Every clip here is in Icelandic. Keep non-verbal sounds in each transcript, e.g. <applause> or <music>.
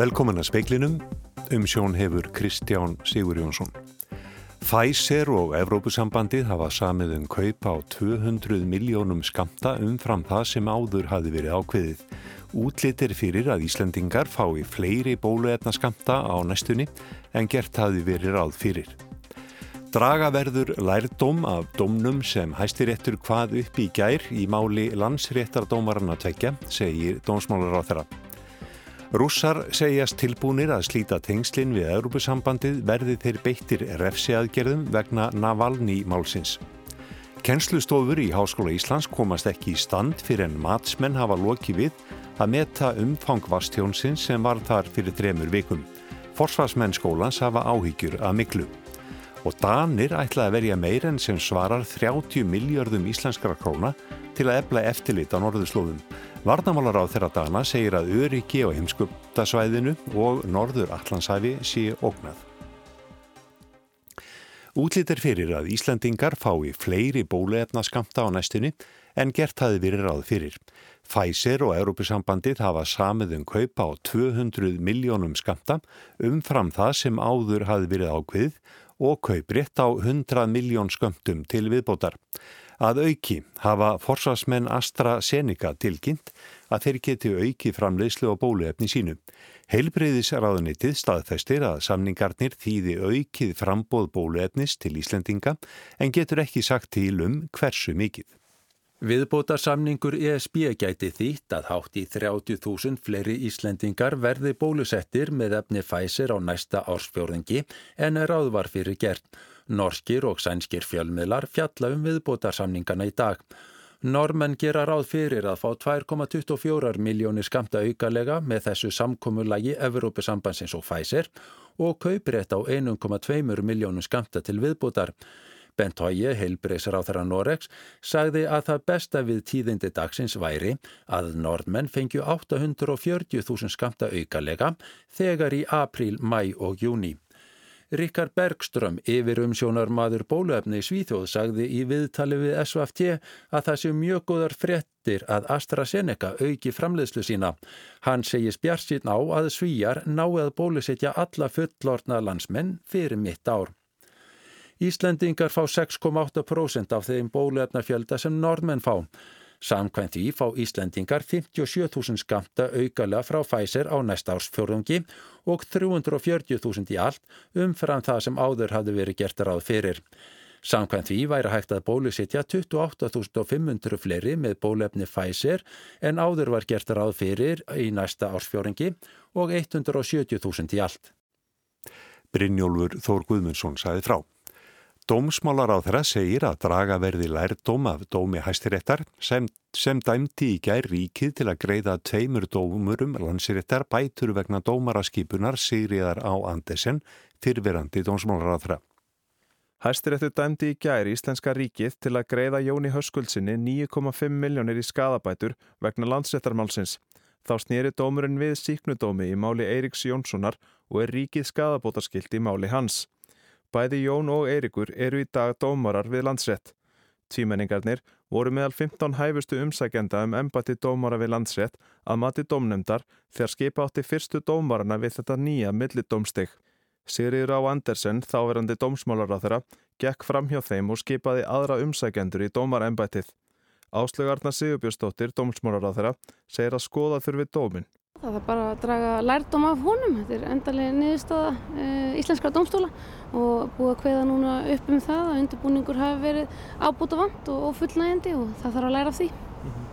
Velkomin að speiklinum, um sjón hefur Kristján Sigur Jónsson. Pfizer og Evrópusambandið hafa samið um kaupa á 200 miljónum skamta umfram það sem áður hafi verið ákveðið. Útlitir fyrir að Íslandingar fái fleiri bóluetna skamta á næstunni en gert hafi verið ráð fyrir. Draga verður lærdóm af domnum sem hæstiréttur hvað upp í gær í máli landsréttardómarana tvekja, segir dómsmálar á þeirra. Rússar segjast tilbúinir að slíta tengslinn við Europasambandið verði þeir beittir refsiaðgerðum vegna Navalny málsins. Kennslustofur í Háskóla Íslands komast ekki í stand fyrir en matsmenn hafa loki við að meta umfang vastjónsins sem var þar fyrir dremur vikum. Forsvarsmenn skólans hafa áhyggjur að miklu. Og Danir ætla að verja meir en sem svarar 30 miljardum íslenskara króna til að ebla eftirlit á norðurslóðum. Varnamálar á þeirra dana segir að öryggi á heimskuptasvæðinu og norður allansæfi sé ógnað. Útlýttir fyrir að Íslandingar fái fleiri bóluefna skamta á næstunni en gert hafi verið ráð fyrir. Pfizer og Európusambandið hafa samið um kaupa á 200 miljónum skamta umfram það sem áður hafi verið ákveðið og kaupritt á 100 miljón skamtum til viðbótar. Að auki hafa forsvarsmenn AstraZeneca tilkynnt að þeir geti auki framleiðslu á bóluefni sínu. Heilbreyðisraðunitið staðfæstir að samningarnir þýði aukið frambóð bóluefnis til Íslendinga en getur ekki sagt til um hversu mikið. Viðbótarsamningur ESB gæti þýtt að hátt í 30.000 fleiri Íslendingar verði bólusettir með efni Pfizer á næsta ársfjórðingi en er áðvar fyrir gert. Norskir og sænskir fjölmiðlar fjalla um viðbótarsamningana í dag. Normenn gera ráð fyrir að fá 2,24 miljónir skamta aukalega með þessu samkómulagi Evrópusambansins og Pfizer og kauprétt á 1,2 miljónum skamta til viðbótar. Bent á þeirra Noregs, sagði að það besta við tíðindi dagsins væri að normenn fengju 840.000 skamta aukalega þegar í april, mæ og júni. Rikard Bergström, yfir umsjónar maður bóluefni í Svíþjóð, sagði í viðtali við SVFT að það séu mjög góðar frettir að AstraZeneca auki framleiðslu sína. Hann segis bjart sín á að svíjar náðu að bólusetja alla fullorna landsmenn fyrir mitt ár. Íslendingar fá 6,8% af þeim bóluefnafjölda sem norðmenn fá. Samkvæmt því fá Íslendingar 57.000 skamta augalega frá Pfizer á næsta árs fjórðungi og 340.000 í allt umfram það sem áður hafði verið gert ráð fyrir. Samkvæmt því væri hægt að bólusetja 28.500 fleiri með bólefni Pfizer en áður var gert ráð fyrir í næsta ársfjóringi og 170.000 í allt. Brynjólfur Þór Guðmundsson sæði frá. Dómsmálar á þeirra segir að draga verði lærdóm af dómi hæstiréttar sem, sem dæmti í gær ríkið til að greiða tveimur dómurum landsiréttar bætur vegna dómaraskipunar Sigriðar á Andesen fyrverandi dómsmálar á þeirra. Hæstiréttur dæmdi í gær Íslenska ríkið til að greiða Jóni Höskuldsinni 9,5 miljónir í skadabætur vegna landsréttarmálsins. Þá snýri dómurinn við síknudómi í máli Eiriks Jónssonar og er ríkið skadabótaskilt í máli hans. Bæði Jón og Eirikur eru í dag dómarar við landsrétt. Tvímenningarnir voru meðal 15 hæfustu umsækjenda um embati dómara við landsrétt að mati dómnemdar þegar skipa átti fyrstu dómarana við þetta nýja millidómstig. Sigriður á Andersen, þáverandi dómsmálar á þeirra, gekk fram hjá þeim og skipaði aðra umsækjendur í dómarembætið. Áslögarna Sigurbjörnsdóttir, dómsmálar á þeirra, segir að skoða þurfi dómin. Það er bara að draga lærdom af honum. Þetta er endalega niðurstaða e, íslenskra domstóla og búið að hveða núna upp um það að undirbúningur hafi verið ábúta vant og, og fullnægjandi og það þarf að læra af því. Mm -hmm.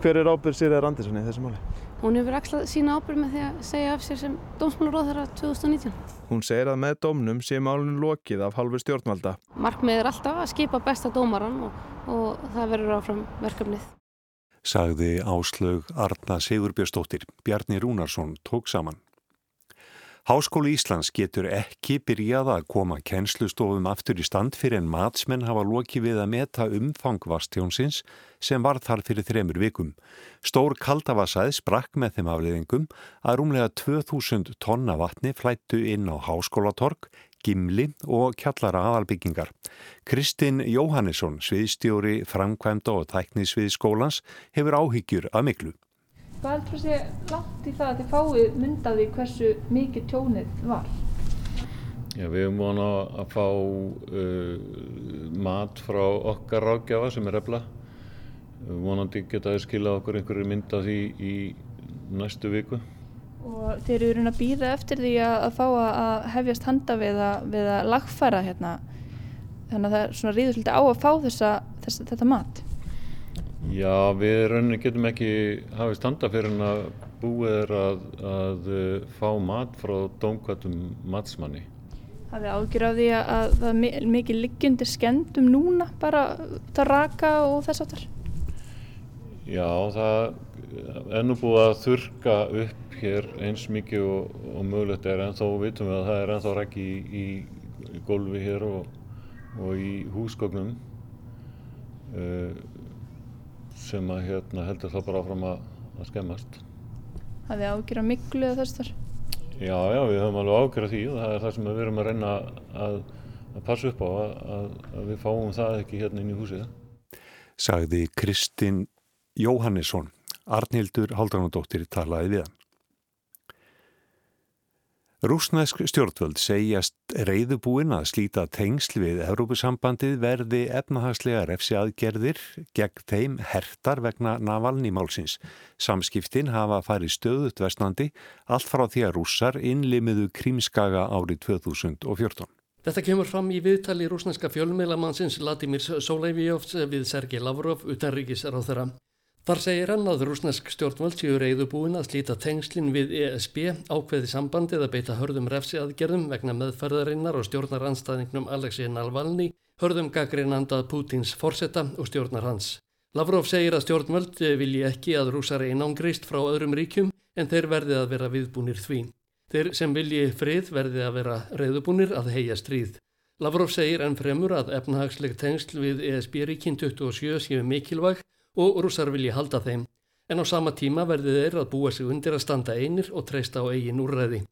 Hver er ábyrð Sýriðar Andersen í þessu máli? Hún hefur axlað sína ábyrð með því að segja af sér sem dómsmálaróð þeirra 2019. Hún segir að með dómnum sé málun lokið af halvu stjórnvalda. Markmið er alltaf að skipa besta dómaran og, og það verður áfram verkefnið sagði Áslaug Arna Sigurbjörnsdóttir. Bjarni Rúnarsson tók saman. Háskóli Íslands getur ekki byrjað að koma kennslustofum aftur í stand fyrir en matsmenn hafa lokið við að meta umfang vastjónsins sem var þar fyrir þremur vikum. Stór kaldavasæð sprakk með þeim afleðingum að rúmlega 2000 tonna vatni flættu inn á háskólatorg Gimli og kjallara aðalbyggingar. Kristinn Jóhannesson, sviðstjóri, framkvæmda og tæknisvið skólans, hefur áhyggjur að miklu. Hvað heldur sé langt í það að þið fáið myndaði hversu mikið tjónið var? Já, við höfum vona að fá uh, mat frá okkar rákjafa sem er efla. Vonandi geta þau skilað okkur einhverju mynda því í næstu viku. Og þeir eru að býða eftir því að, að fá að hefjast handa við að, við að lagfæra hérna. Þannig að það er svona ríður svolítið á að fá þessa, þessa, þetta mat. Já, við rauninni getum ekki hafið standa fyrir en að búið er að, að uh, fá mat frá dómkvættum matsmanni. Það er ágjur af því að það er mikið liggjundir skendum núna bara það raka og þess aftar. Já, það er nú búið að þurka upp hér eins mikið og, og mögulegt er en þó vitum við að það er ennþá rækki í, í gólfi hér og, og í húsgögnum uh, sem að hérna, heldur þá bara áfram að, að skemmast. Það er ágjur af miklu eða þess þar? Já, já, við höfum alveg ágjur af því og það er það sem við erum að reyna að, að passa upp á að, að við fáum það ekki hérna inn í húsið. Sagði Kristinn Jóhannesson, Arnildur Haldranadóttir talaði við hann. Rúsnesk stjórnvöld segjast reyðubúin að slíta tengsl við Európusambandið verði efnahagslega refsi aðgerðir gegn þeim hertar vegna Navalny-málsins. Samskiptin hafa farið stöðut vestnandi allt frá því að rússar innlimiðu krímskaga árið 2014. Þetta kemur fram í viðtali rúsneska fjölmiðlamannsins Vladimir Soleivijovs við Sergei Lavrov utanríkisar á þeirra. Þar segir hann að rúsnesk stjórnvöld séu reyðubúin að slíta tengslinn við ESB ákveði sambandið að beita hörðum refsi aðgerðum vegna meðferðarinnar og stjórnaranstæðingnum Alexei Navalny, hörðum gaggreinandað Pútins forsetta og stjórnar hans. Lavrov segir að stjórnvöld vilji ekki að rúsar einangrist frá öðrum ríkjum en þeir verði að vera viðbúnir því. Þeir sem vilji frið verði að vera reyðubúnir að heia stríð. Lavrov segir enn fremur að efnahagsleg tengsl við ESB-ríkin 27 séu mikilvæg og rússar vilji halda þeim, en á sama tíma verði þeir að búa sig undir að standa einir og treysta á eigin úrræði.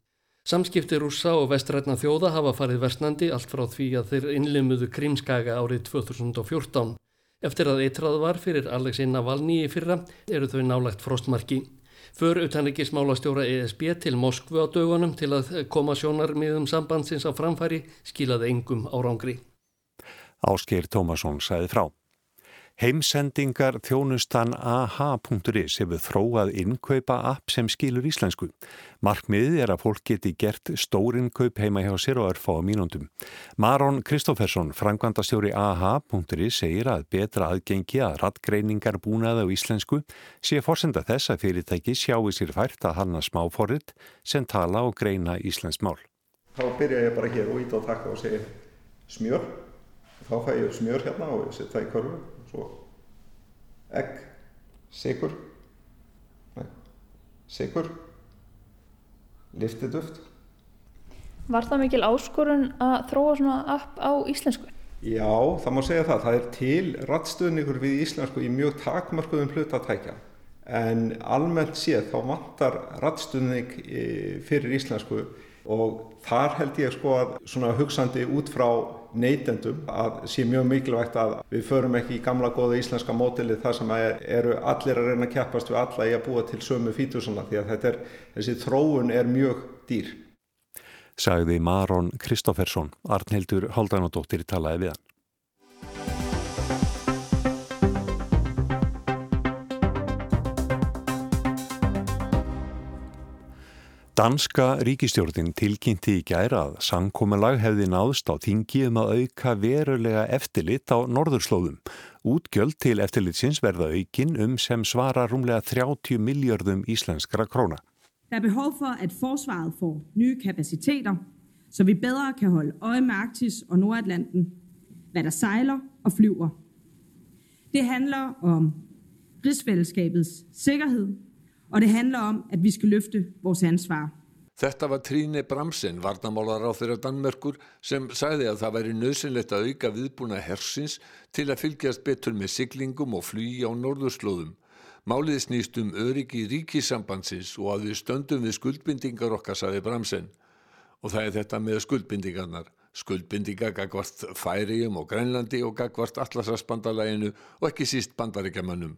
Samskipti rússa og vestrætna þjóða hafa farið versnandi allt frá því að þeir innlimuðu krímskaga árið 2014. Eftir að eitrað var fyrir Alexei Navalny í fyrra eru þau nálagt frostmarki. För utanrikismálastjóra ESB til Moskvu á dögunum til að koma sjónar miðum sambandsins á framfæri skilaði engum árangri. Ásker Tómasson sæði frá. Heimsendingar þjónustan aha.is hefur þróað innkaupa app sem skilur íslensku. Markmiðið er að fólk geti gert stórinkaup heima hjá sér og örfá á mínúndum. Maron Kristófersson, frangvandastjóri aha.is, segir að betra aðgengi að rattgreiningar búnaði á íslensku sé fórsenda þess að fyrirtæki sjáu sér fært að hanna smáforrið sem tala og greina íslensk mál. Þá byrja ég bara hér ít á takka og segja smjör. Þá fæ ég smjör hérna og setja það í korfu svo egg, sigur sigur liftiduft Var það mikil áskorun að þróa svona app á íslensku? Já, það má segja það. Það er til rattstöðningur við íslensku í mjög takmarkuðum hlutatækja. En almennt séð þá vantar rattstöðning fyrir íslensku. Og þar held ég sko að svona hugsandi út frá neytendum að sé mjög mikilvægt að við förum ekki í gamla góða íslenska mótilið þar sem er, eru allir að reyna að keppast við alla í að búa til sömu fítusana því að er, þessi þróun er mjög dýr. Sagði Maron Kristófersson, Arnhildur Haldanadóttir talaði við hann. Danska ríkistjórnin tilkynnti í gæra að sangkomalag hefði náðst á þingi um að auka verulega eftirlit á norðurslóðum. Útgjöld til eftirlitsins verða aukin um sem svara rúmlega 30 miljardum íslenskra króna. Það er behov for at forsvaret får nye kapaciteter, så vi bedre kan holde øje med Arktis og Nordatlanten, hvad der sejler og flyver. Det handler om rigsfællesskabets sikkerhed, og det handler om, at vi skal løfte vores ansvar. Þetta var Tríne Bramsen, varnamálar á þeirra Danmerkur, sem sagði að það væri nöðsynlegt að auka viðbúna hersins til að fylgjast betur með siglingum og flugi á norðurslóðum. Málið snýst um öryggi ríkisambandsins og að við stöndum við skuldbindingar okkar, sagði Bramsen. Og það er þetta með skuldbindingarnar. Skuldbindingar gagvart Færium og Grænlandi og gagvart Atlasarspandalaginu og ekki síst bandaríkjamannum.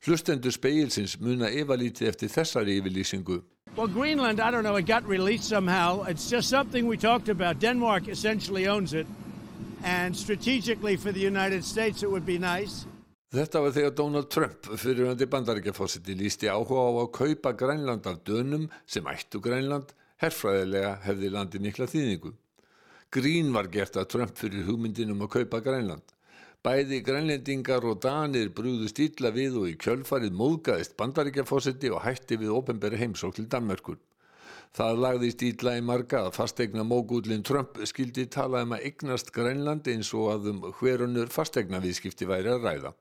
Hlustendur speilsins muna efalítið eftir þessari yfirlýsingu. Well, Greenland, I don't know, it got released somehow. It's just something we talked about. Denmark essentially owns it. And strategically for the United States, it would be nice. Þetta var þegar Donald Trump fyrirhandi bandaríkjafósiti lísti áhuga á að kaupa Grænland af dönum sem ættu Grænland, herfræðilega hefði landi mikla þýðingu. Grín var gert að Trump fyrir hugmyndinum að kaupa Grænland. Bæði grænlendingar og danir brúðust ítla við og í kjölfarið móðgæðist bandaríkjafósiti og hætti við ofenbæri heimsók til Danmörkur. Það lagðist ítla í marga að fastegna mógúlinn Trump skildi tala um að eignast Grænland eins og að um hverunur fastegna viðskipti væri að ræða.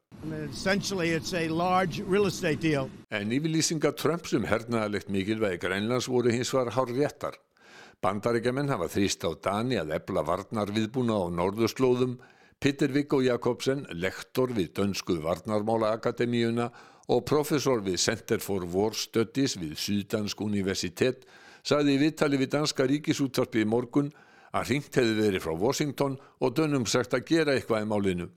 En yfirlýsinga Trump sem hernaðalegt mikilvægi Grænlands voru hins var hár réttar. Bandaríkjaman hafa þrýst á Dani að ebla varnar viðbúna á norðurslóðum Peter Viggo Jakobsen, lektor við Dönsku Varnarmála Akademíuna og professor við Center for War Studies við Sýdansk Universitet, sagði í viðtali við Danska Ríkisúttarpi í morgun að hringt hefði verið frá Washington og dönum sagt að gera eitthvað í málinu.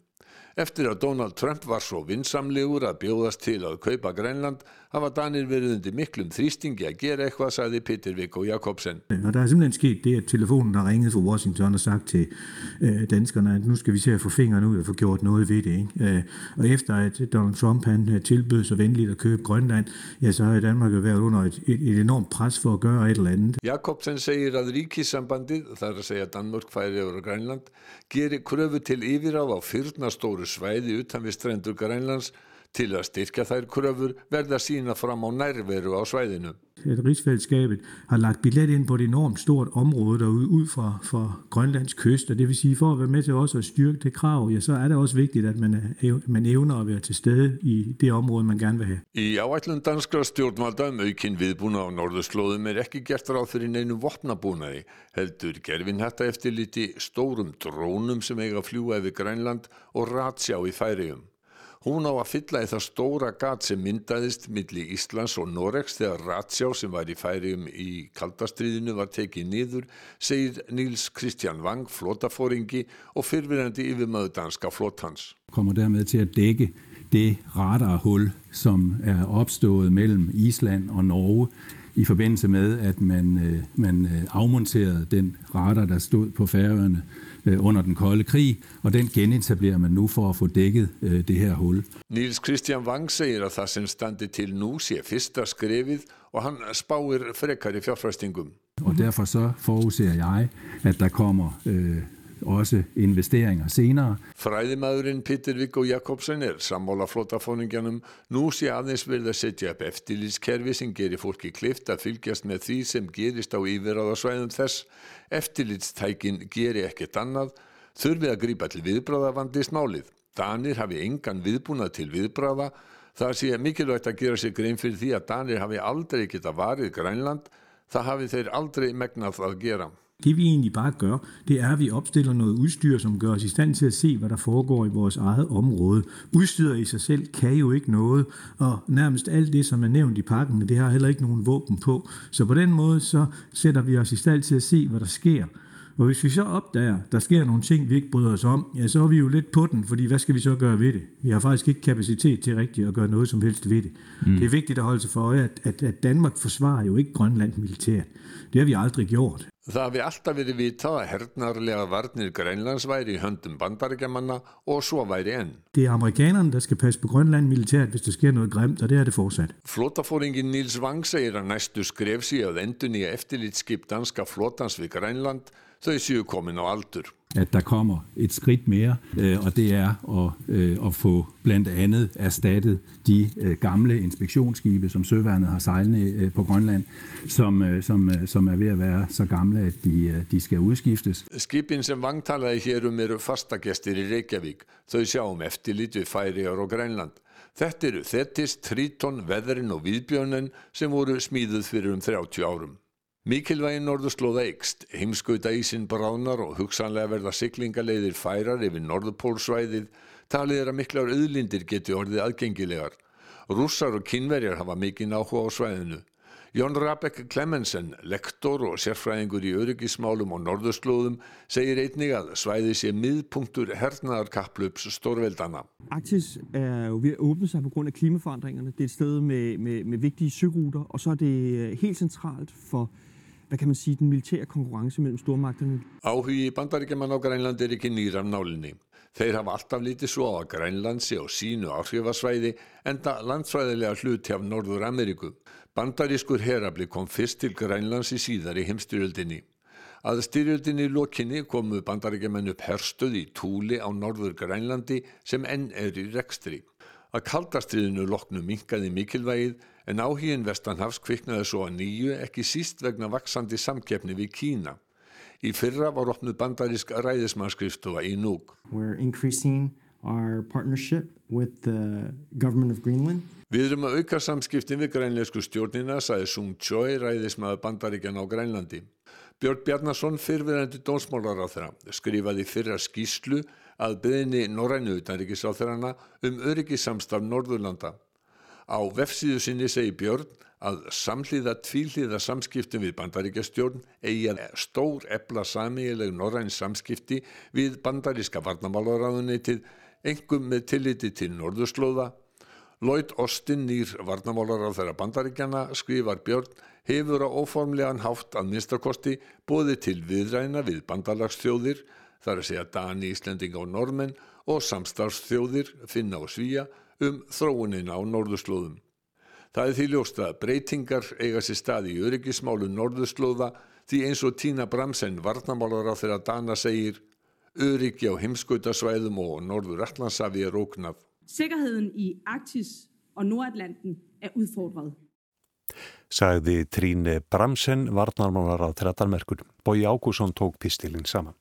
Eftir að Donald Trump var svo vinsamlegur að bjóðast til að kaupa Grænland hafa Danir verið undir miklum þrýstingi að gera eitthvað, sagði Peter Viggo Jakobsen. Og der er simpelthen sket det, at telefonen har ringet fra Washington og sagt til øh, danskerne, at nu skal vi se at få fingrene ud og få gjort noget ved det. Ikke? Øh, og efter at Donald Trump han øh, tilbød så venligt at købe Grønland, ja, så har Danmark jo været under et, et, et enormt pres for at gøre et eller andet. Jakobsen segir að ríkissambandið, það er að segja Danmörk færi yfir Grænland, gerir kröfu til yfirráð á fyrnastóru svæði utan við strendur Grænlands til að styrka þær kröfur verða sína fram á nærveru á svæðinu. Rigsfællesskabet har lagt billet ind på et enormt stort område derude ud fra, fra Grønlands kyst, og det vil sige, for at være med til også at styrke det krav, ja, så er det også vigtigt, at man, man evner at være til stede i det område, man gerne vil have. Í áætlun danskra stjórnvalda um aukinn viðbúna á norðurslóðum er ekki gert ráð fyrir neinu vopnabúnaði, heldur gerfin þetta eftir liti stórum drónum sem eiga að fljúa yfir Grænland og ratsjá í færiðum. Hún á að fylla í það stóra gat sem myndaðist millir Íslands og Noregs þegar ratsjá sem var í færium í kaldastriðinu var tekið niður, segir Níls Kristján Wang, flótafóringi og fyrfirandi yfirmöðu danska flótans. Kommer dermed til at dække det radarhul, som er opstået mellem Island og Norge i forbindelse med, at man, øh, man øh, afmonterede den radar, der stod på færøerne under den kolde krig, og den genetablerer man nu for at få dækket øh, det her hul. Niels Christian Wang segir að það sem standi til nú sé fyrsta skrefið og hann spáir frekar í fjárfæstingum. Og derfor så forudser jeg, at der kommer øh, også investeringer senere. Fræðimaðurinn Peter Viggo Jakobsen er sammála flótafóningjanum nú sé aðeins verið að setja upp eftirlýtskerfi sem gerir fólki klift að fylgjast með því sem gerist á yfiráðasvæðum þess. Eftirlýtstækin geri ekkert annað, þurfið að grípa til viðbráða vandist málið. Danir hafi engan viðbúnað til viðbráða, það sé mikilvægt að gera sig grein fyrir því að Danir hafi aldrei geta varið Grænland, það hafi þeir aldrei megnað að gera. Det vi egentlig bare gør, det er, at vi opstiller noget udstyr, som gør os i stand til at se, hvad der foregår i vores eget område. Udstyret i sig selv kan jo ikke noget, og nærmest alt det, som er nævnt i pakken, det har heller ikke nogen våben på. Så på den måde, så sætter vi os i stand til at se, hvad der sker. Og hvis vi så opdager, der sker nogle ting, vi ikke bryder os om, ja, så er vi jo lidt på den, fordi hvad skal vi så gøre ved det? Vi har faktisk ikke kapacitet til rigtigt at gøre noget som helst ved det. Mm. Det er vigtigt at holde sig for øje, at, at, at Danmark forsvarer jo ikke Grønland militært. Det har vi aldrig gjort. Það hafi alltaf verið vitað að hernarlega varnir Grænlands væri í höndum bandarækjamanna og svo væri enn. Det er amerikanerne, der skal passe på Grønland militært, hvis der sker noget grimt, og det er det fortsat. Flótafóringin Níls Wang segir að næstu skref síðan endun í eftirlitskip danska flótans við Grænland þau séu komin á aldur. At der kommer et skridt mere, øh, og det er at, øh, at få blandt andet erstattet de øh, gamle inspektionsskibe, som Søværnet har sejlende på Grønland, som, som, som er ved at være så gamle, at de, de skal udskiftes. Skipin sem vangtalaði hér um eru fastagestir í Reykjavík. Þau sjá um eftirlit við Færiðar og Grænland. Þetta eru Þetis, Tríton, Veðrin og Víðbjörnen sem voru smíðuð fyrir um 30 árum. Mikilvægin norðurslóða eikst, heimskauta ísinn bráðnar og hugsanlega verða siglingaleiðir færar yfir norðupólsvæðið, talið er að miklar auðlindir geti orðið aðgengilegar. Rússar og kynverjar hafa mikinn áhuga á svæðinu. Jón Rabek Clemensen, lektor og sérfræðingur í öryggismálum og norðurslóðum, segir einnig að svæði sé miðpunktur hernaðarkapplöps stórveldana. Arktis er jo ved at åbne sig på grund af klimaforandringerne. Det er et sted med, med, med vigtige søruter, og så er det helt centralt for hvad kan man sige, den militære konkurrence mellem stormagterne. Áhugi bandaríkjaman á Grænlandi er ekki nýra af nálinni. Þeir hafa alltaf lítið svo á að Grænland sé á sínu áhrifasvæði enda landfræðilega hluti af Norður Ameríku. Bandarískur herabli kom fyrst til Grænlands í síðari heimstyrjöldinni. Að styrjöldinni lokinni komu bandaríkjaman upp herstuð í Túli á Norður Grænlandi sem enn er í rekstri. Að kaldastriðinu loknu minkaði mikilvægið en áhíin Vestanhafs kviknaði svo að nýju ekki síst vegna vaksandi samkeppni við Kína. Í fyrra var opnuð bandarísk ræðismannskristofa í Greenland. Við erum að auka samskiptin við grænleisku stjórnina, sagði Sung Choi, ræðismæður bandaríkjan á Grænlandi. Björn Bjarnason, fyrfirandi dónsmálar á þeirra, skrifaði fyrra skýslu að beðinni Norrænu utanríkisáþurana um öryggissamstaf Norðurlanda. Á vefsíðu sinni segir Björn að samhlýða tvíhlýða samskiptum við bandaríkjastjórn eigi að stór ebla samíleg norræn samskipti við bandaríska varnamálaráðuneytið engum með tilliti til norðurslóða. Lloyd Austin nýr varnamálaráð þeirra bandaríkjana skrifar Björn hefur á óformlegan hátt að minnstakosti bóði til viðræna við bandalagsþjóðir þar að segja Dani, Íslendinga og Normenn og samstarfsþjóðir, Finna og Svíja um þróunina á norðurslóðum. Það er því ljóst að breytingar eiga sér stað í öryggismálu norðurslóða því eins og Tína Bramsen varnamálar á þeirra Dana segir öryggi á heimskautasvæðum og norður Allandsafi er óknað. Sikkerheden í Arktis og Nordatlanten er udfordret. Sagði Tríne Bramsen varnamálar á þeirra Danmerkur. Bói Ágússon tók pistilinn saman.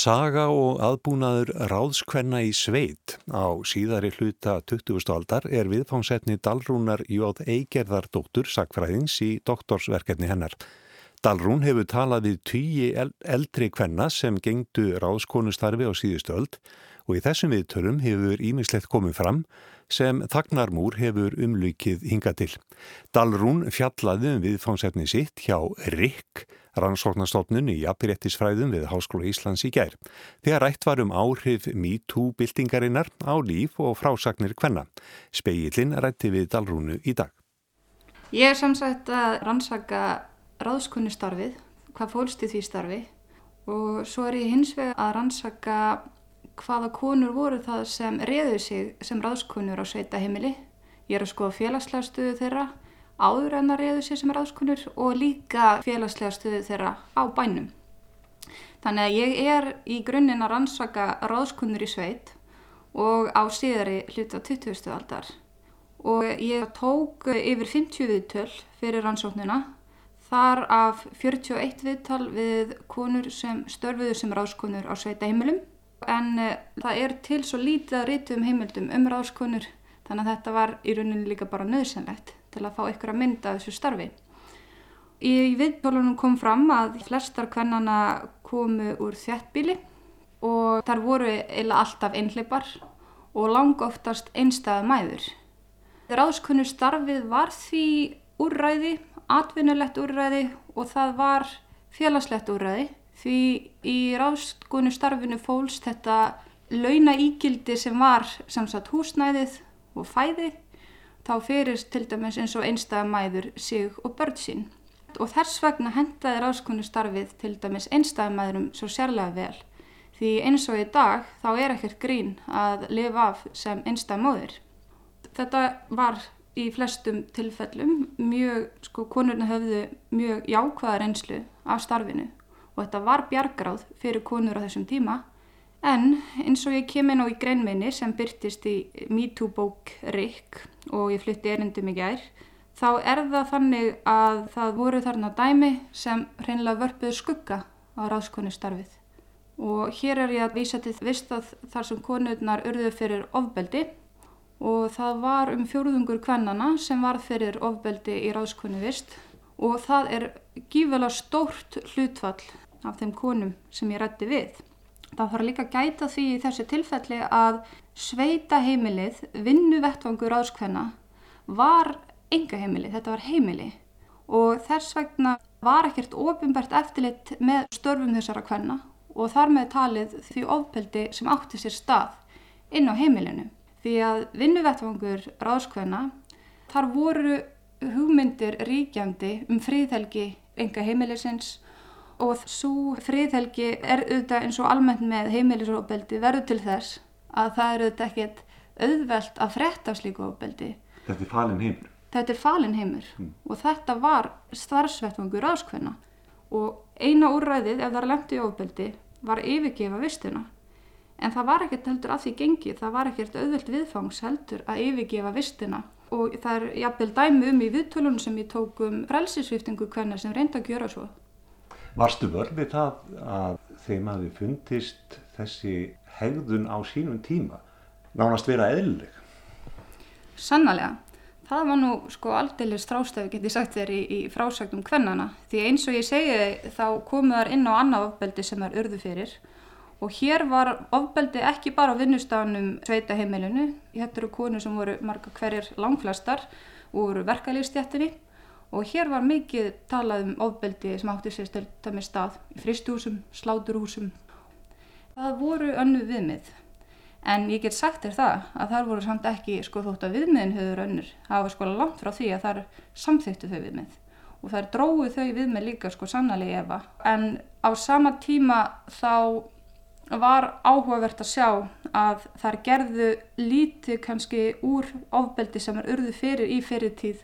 Saga og aðbúnaður ráðskvenna í sveit á síðari hluta 20. aldar er viðfámsetni Dalrúnar Jóð Eigerðardóttur sakfræðings í doktorsverkefni hennar. Dalrún hefur talað við tíi eldri kvenna sem gengdu ráðskonustarfi á síðustu öld og í þessum viðtölum hefur ímislegt komið fram sem Þagnarmúr hefur umlykið hinga til. Dalrún fjallaði um viðfámsetni sitt hjá RIK rannsóknarstofnun í apirettisfræðum við Háskóla Íslands í gær. Þegar rætt var um áhrif MeToo-byltingarinnar á líf og frásagnir hvenna. Speillin rætti við Dalrúnu í dag. Ég er samsagt að rannsaka ráðskunnistarfið, hvað fólst í því starfi og svo er ég hins vega að rannsaka hvaða konur voru það sem reðu sig sem ráðskunur á sveita heimili. Ég er að skoða félagslega stuðu þeirra áður en að reyðu sér sem ráðskunur og líka félagslega stuðu þeirra á bænum. Þannig að ég er í grunninn að rannsaka ráðskunur í sveit og á síðari hluta 20. aldar og ég tók yfir 50 viðtöl fyrir rannsóknuna þar af 41 viðtal við konur sem störfuðu sem ráðskunur á sveita heimilum en eh, það er til svo lítið að rítu um heimildum um ráðskunur þannig að þetta var í rauninni líka bara nöðsynlegt til að fá ykkur að mynda þessu starfi. Í viðtólunum kom fram að flestar kvennana komu úr þjættbíli og þar voru eila alltaf einhleipar og lang oftast einstæða mæður. Ráðskunnu starfið var því úrræði, atvinnulegt úrræði og það var félagslegt úrræði því í ráðskunnu starfinu fólst þetta launa ígildi sem var samsagt húsnæðið og fæði þá fyrirst til dæmis eins og einstæða mæður sig og börn sín. Og þess vegna hendaði ráðskonu starfið til dæmis einstæða mæðurum svo sérlega vel. Því eins og í dag þá er ekkert grín að lifa af sem einstæða móðir. Þetta var í flestum tilfellum mjög, sko konurna höfðu mjög jákvæða reynslu af starfinu og þetta var bjargráð fyrir konur á þessum tíma En eins og ég kemur nú í greinminni sem byrtist í MeToo bók Rick og ég flytti erindum í gær, þá er það þannig að það voru þarna dæmi sem hreinlega vörpuðu skugga á ráðskonustarfið. Og hér er ég að vísa til vistað þar sem konurnar urðu fyrir ofbeldi og það var um fjóruðungur kvennana sem var fyrir ofbeldi í ráðskonu vist og það er gífæla stórt hlutfall af þeim konum sem ég rætti við. Það þarf líka að gæta því í þessu tilfelli að sveita heimilið, vinnu vettvangur áskvenna, var enga heimilið, þetta var heimili og þess vegna var ekkert ofinbært eftirlit með störfum þessara kvenna og þar með talið því ofbeldi sem átti sér stað inn á heimilinu. Því að vinnuvettvangur ráðskvenna, þar voru hugmyndir ríkjandi um fríðhelgi enga heimilisins og svo fríðhelgi er auðvitað eins og almennt með heimilisofbeldi verður til þess að það eru auðvitað ekkert auðvelt að fretta slíku ofbeldi. Þetta er falin heimur? Þetta er falin heimur mm. og þetta var starfsvettvangur ráðskvenna og eina úrræðið ef það er lemt í ofbeldi var yfirgefa vistuna en það var ekkert heldur að því gengi, það var ekkert auðvelt viðfangs heldur að yfirgefa vistina og það er jafnvel dæmi um í viðtölunum sem ég tók um frelsisviftingu hvernig sem reynda að gjöra svo. Varstu vörfið það að þeim hafi fundist þessi hegðun á sínum tíma nánast vera eðlileg? Sannlega. Það var nú sko aldeilir strástæfi getið sagt þér í, í frásögnum hvernana því eins og ég segi þá komu þar inn á annað ofbeldi sem er urðu fyrir og hér var ofbeldi ekki bara á vinnustafanum sveita heimilinu, þetta eru konur sem voru marga hverjir langflastar voru verkalýfstjættinni og hér var mikið talað um ofbeldi sem átti sér stöldað með stað í fristúsum, sláturhúsum. Það voru önnu viðmið en ég get sagt þér það að þar voru samt ekki sko þótt að viðmiðin höfður önnur. Það var sko langt frá því að þar samþýttu þau viðmið og þar dróðu þau viðmið líka sko sannlega efa en á sama tíma þá var áhugavert að sjá að þær gerðu lítið kannski úr ofbeldi sem er urðu fyrir í fyrirtíð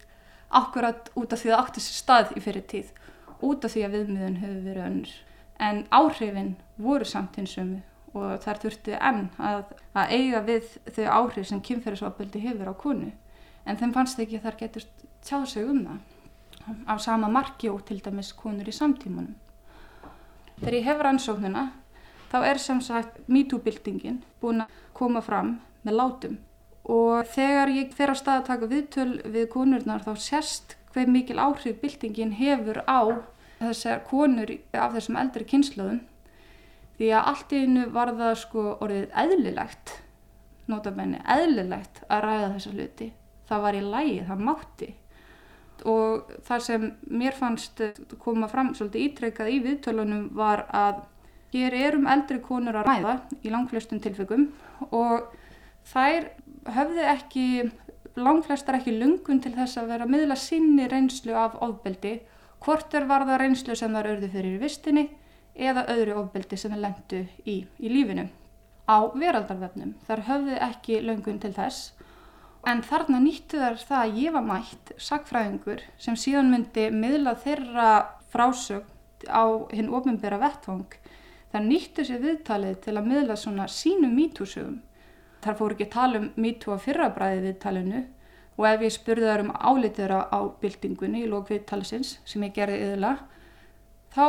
akkurat út af því að átti sér stað í fyrirtíð út af því að viðmiðun hefur verið önnur. En áhrifin voru samt hins sömu og þær þurfti enn að, að eiga við þau áhrif sem kynferðisofbeldi hefur á konu. En þeim fannst ekki að þær getur tjáð sig um það á sama marki og til dæmis konur í samtímanum. Þegar ég hef rannsóknuna þá er sem sagt MeToo-bildingin búin að koma fram með látum og þegar ég fer á stað að taka viðtöl við konurnar þá sérst hver mikil áhrif bildingin hefur á þessar konur af þessum eldri kynnslöðum því að allt í innu var það sko orðið eðlilegt notabene eðlilegt að ræða þessa hluti. Það var í lægi, það mátti. Og það sem mér fannst koma fram svolítið ítrekkað í viðtölunum var að Hér erum eldri konur að ræða í langflestum tilfengum og þær höfðu ekki, langflestar ekki lungun til þess að vera að miðla sinni reynslu af ofbeldi, hvort er varða reynslu sem þar örðu fyrir vistinni eða öðru ofbeldi sem það lendu í í lífinu. Á veraldarvefnum þar höfðu ekki lungun til þess en þarna nýttu þar það að ég var mætt sagfræðingur sem síðan myndi miðla þeirra frásögt á hinn ofinbera vettvang það nýttu sér viðtalið til að miðla svona sínum mítúsugum. Þar fóru ekki að tala um mítú á fyrrabræði viðtalinu og ef ég spurði þar um álitiðra á byltingunni í lókviðtalisins sem ég gerði yðurla, þá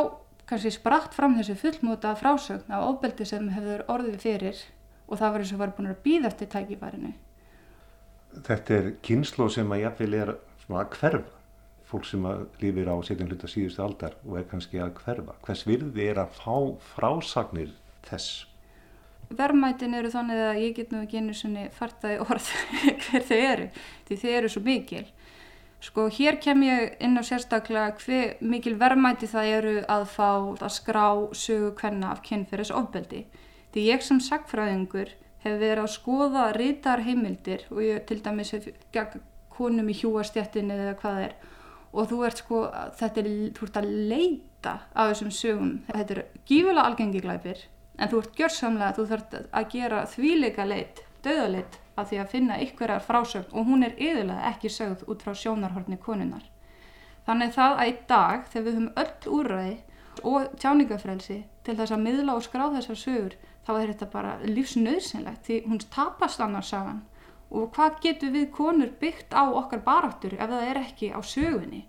kannski spratt fram þessu fullmúta frásögn af ofbeldi sem hefur orðið fyrir og það var eins og var búin að býða eftir tækifærinu. Þetta er kynslo sem að jáfnvel er að hverfa fólk sem lífir á setjum hluta síðustu aldar og er kannski að hverfa. Hvers virði er að fá frásagnir þess? Verðmætin eru þannig að ég get nú ekki einu svonni fartaði orð <laughs> hver þau eru, því þau eru svo mikil. Sko hér kem ég inn á sérstaklega hver mikil verðmæti það eru að fá að skrá sögu hvenna af kynferðis ofbeldi. Því ég sem sagfræðingur hef verið að skoða rítar heimildir og ég til dæmis hef konum í hjúastjættin eða hvað er og þú ert sko, þetta er, þú ert að leita af þessum sögum, þetta er gífulega algengi glæpir en þú ert gjörsamlega, þú þart að gera þvíleika leit, döðaleit af því að finna ykkurar frásögn og hún er yðurlega ekki sögð út frá sjónarhorni konunar. Þannig það að í dag þegar við höfum öll úrræði og tjáningafrelsi til þess að miðla og skrá þessar sögur þá er þetta bara lífsnöðsynlegt því hún tapast annars sagan. Og hvað getur við konur byggt á okkar baráttur ef það er ekki á sögunni?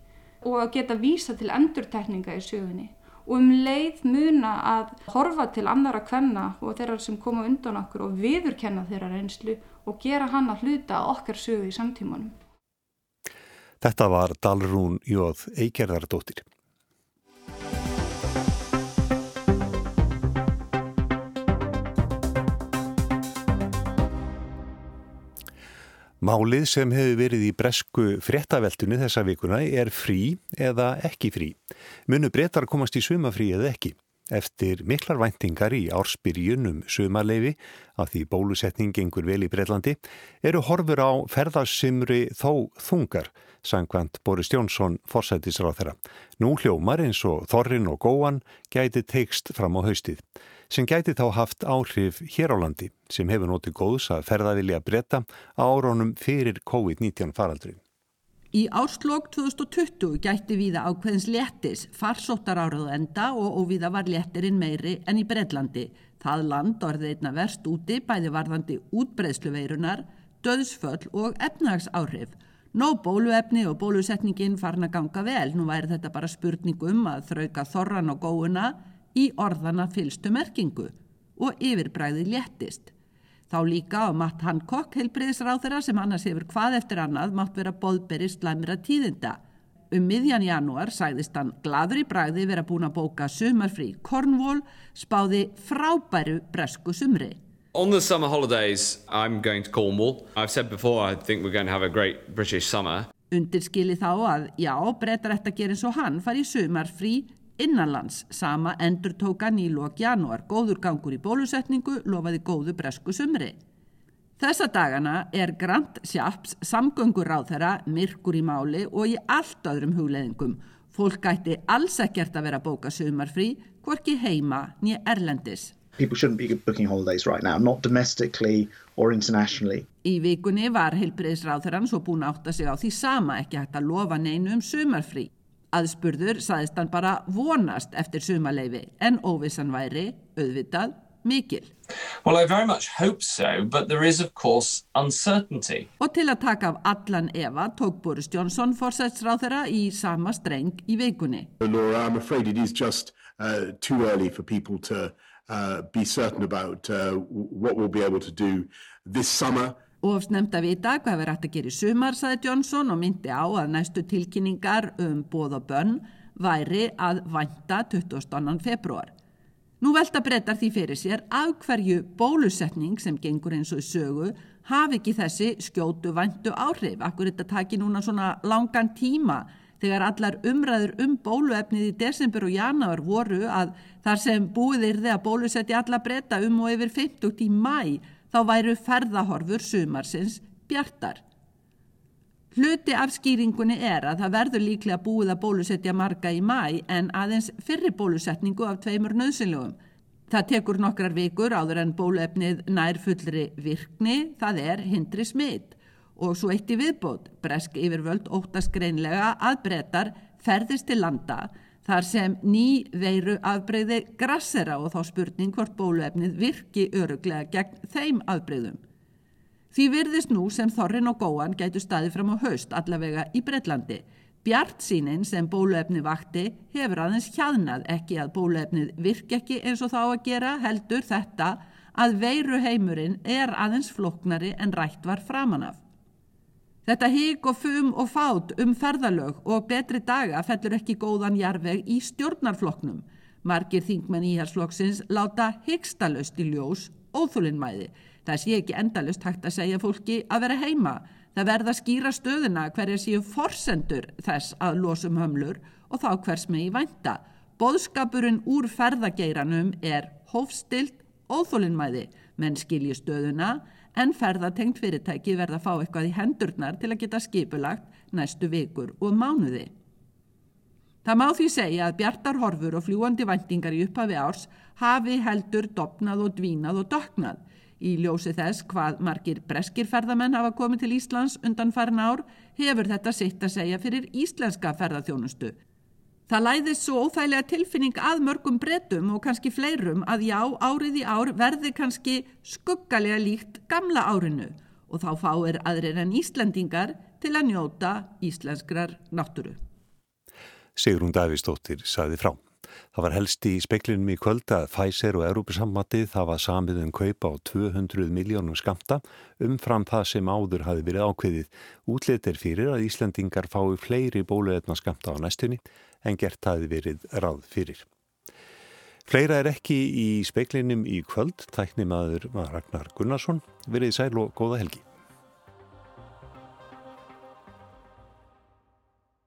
Og að geta vísa til endurtekninga í sögunni og um leið muna að horfa til annara kvenna og þeirra sem koma undan okkur og viðurkenna þeirra reynslu og gera hann að hluta okkar sögu í samtímanum. Þetta var Dalrún Jóð Eikerðardóttir. Málið sem hefur verið í bresku fréttaveltunni þessa vikuna er frí eða ekki frí. Munu breytar komast í sumafrí eða ekki. Eftir miklar væntingar í ársbyrjunum sumarleifi af því bólusetning gengur vel í Breitlandi eru horfur á ferðarsimri þó þungar, sangkvæmt Boris Jónsson forsættisráð þeirra. Nú hljómar eins og Þorrin og Góan gæti teikst fram á haustið sem gæti þá haft áhrif hér á landi sem hefur notið góðs að ferðavilja breyta á árónum fyrir COVID-19 faraldrin. Í árslokk 2020 gætti viða ákveðins léttis, farsóttar áraðu enda og óvíða var léttirinn meiri en í Breitlandi. Það land orðið einna verst úti bæði varðandi útbreðsluveirunar, döðsföll og efnags áhrif. Nó bóluefni og bólusetningin farin að ganga vel, nú væri þetta bara spurning um að þrauka þorran og góuna í orðana fylstu merkingu og yfirbræði léttist. Þá líka á Matt Hancock, heilbriðisráð þeirra sem annars hefur hvað eftir annað mátt vera boðberi slæmira tíðinda. Um miðjan janúar sæðist hann gladur í bræði vera búin að bóka sumarfrí Cornwall spáði frábæru bresku sumri. On the summer holidays, I'm going to Cornwall. I've said before I think we're going to have a great British summer. Undirskili þá að já, breytar eftir að gera eins og hann fari í sumarfrí innanlands. Sama endur tóka nýlokk janúar. Góður gangur í bólusetningu lofaði góðu bresku sumri. Þessa dagana er Grant Sjaps samgöngur á þeirra myrkur í máli og í allt öðrum hugleðingum. Fólk gæti alls ekkert að vera bóka sumarfrí, hvorki heima nýja erlendis. Right. Í vikunni var heilbreyðisráþurann svo búin átt að segja á því sama ekki hægt að lofa neinu um sumarfrí. Aðspurður saðist hann bara vonast eftir sumaleifi en óvissan væri, auðvitað, mikil. Well, I very much hope so, but there is of course uncertainty. Og til að taka af allan Eva tók Boris Johnson fórsætsráð þeirra í sama streng í vikunni. Laura, I'm afraid it is just uh, too early for people to uh, be certain about uh, what we'll be able to do this summer. Ofsnemt að vita hvað verður hægt að gera í sumar, saði Johnson og myndi á að næstu tilkynningar um bóð og bönn væri að vænta 22. februar. Nú velta breytar því fyrir sér af hverju bólusetning sem gengur eins og sögu hafi ekki þessi skjótu væntu áhrif. Akkur þetta taki núna svona langan tíma þegar allar umræður um bóluefnið í desember og januar voru að þar sem búið er þegar bólusetti alla breyta um og yfir 50 í mæ þá væru ferðahorfur sumarsins bjartar. Hluti af skýringunni er að það verður líklega búið að bólusetja marga í mæ en aðeins fyrri bólusetningu af tveimur nöðsynlugum. Það tekur nokkrar vikur áður en bóluefnið nær fullri virkni, það er hindri smitt. Og svo eitt í viðbót, bresk yfirvöld óttast greinlega að brettar ferðist til landa þar sem ný veiru afbreyði grassera og þá spurning hvort bóluefnið virki öruglega gegn þeim afbreyðum. Því virðist nú sem Þorrin og Góan gætu staði fram á haust allavega í Breitlandi. Bjart sínin sem bóluefni vakti hefur aðeins hjaðnað ekki að bóluefnið virk ekki eins og þá að gera heldur þetta að veiru heimurinn er aðeins floknari en rætt var framanaf. Þetta hík og fum og fát um ferðalög og betri daga fellur ekki góðan jarveg í stjórnarfloknum. Margir þingmenn íhersflokksins láta hygstalust í ljós óþúlinnmæði. Það sé ekki endalust hægt að segja fólki að vera heima. Það verða skýra stöðuna hverja séu forsendur þess að losum hömlur og þá hvers með í vænta. Bóðskapurinn úr ferðageiranum er hófstilt óþúlinnmæði menn skilji stöðuna en ferðartengt fyrirtæki verða að fá eitthvað í hendurnar til að geta skipulagt næstu vikur og mánuði. Það má því segja að bjartar horfur og fljúandi vendingar í upphafi árs hafi heldur dopnað og dvínað og döknað. Í ljósi þess hvað margir breskir ferðamenn hafa komið til Íslands undan farin ár hefur þetta sitt að segja fyrir íslenska ferðarþjónustu. Það læðist svo óþægilega tilfinning að mörgum breytum og kannski fleirum að já, árið í ár verði kannski skuggalega líkt gamla árinu og þá fáir aðrir en Íslandingar til að njóta íslenskrar náttúru. Sigrun Davísdóttir saði frá. Það var helst í speklinum í kvöld að Pfizer og Európusammatið hafa samið um kaupa á 200 miljónum skamta umfram það sem áður hafi verið ákveðið. Útlit er fyrir að Íslandingar fái fleiri bóluefna skamta á næstunni en gert hafi verið ráð fyrir. Fleira er ekki í speiklinum í kvöld, tæknimaður Ragnar Gunnarsson, verið sæl og góða helgi.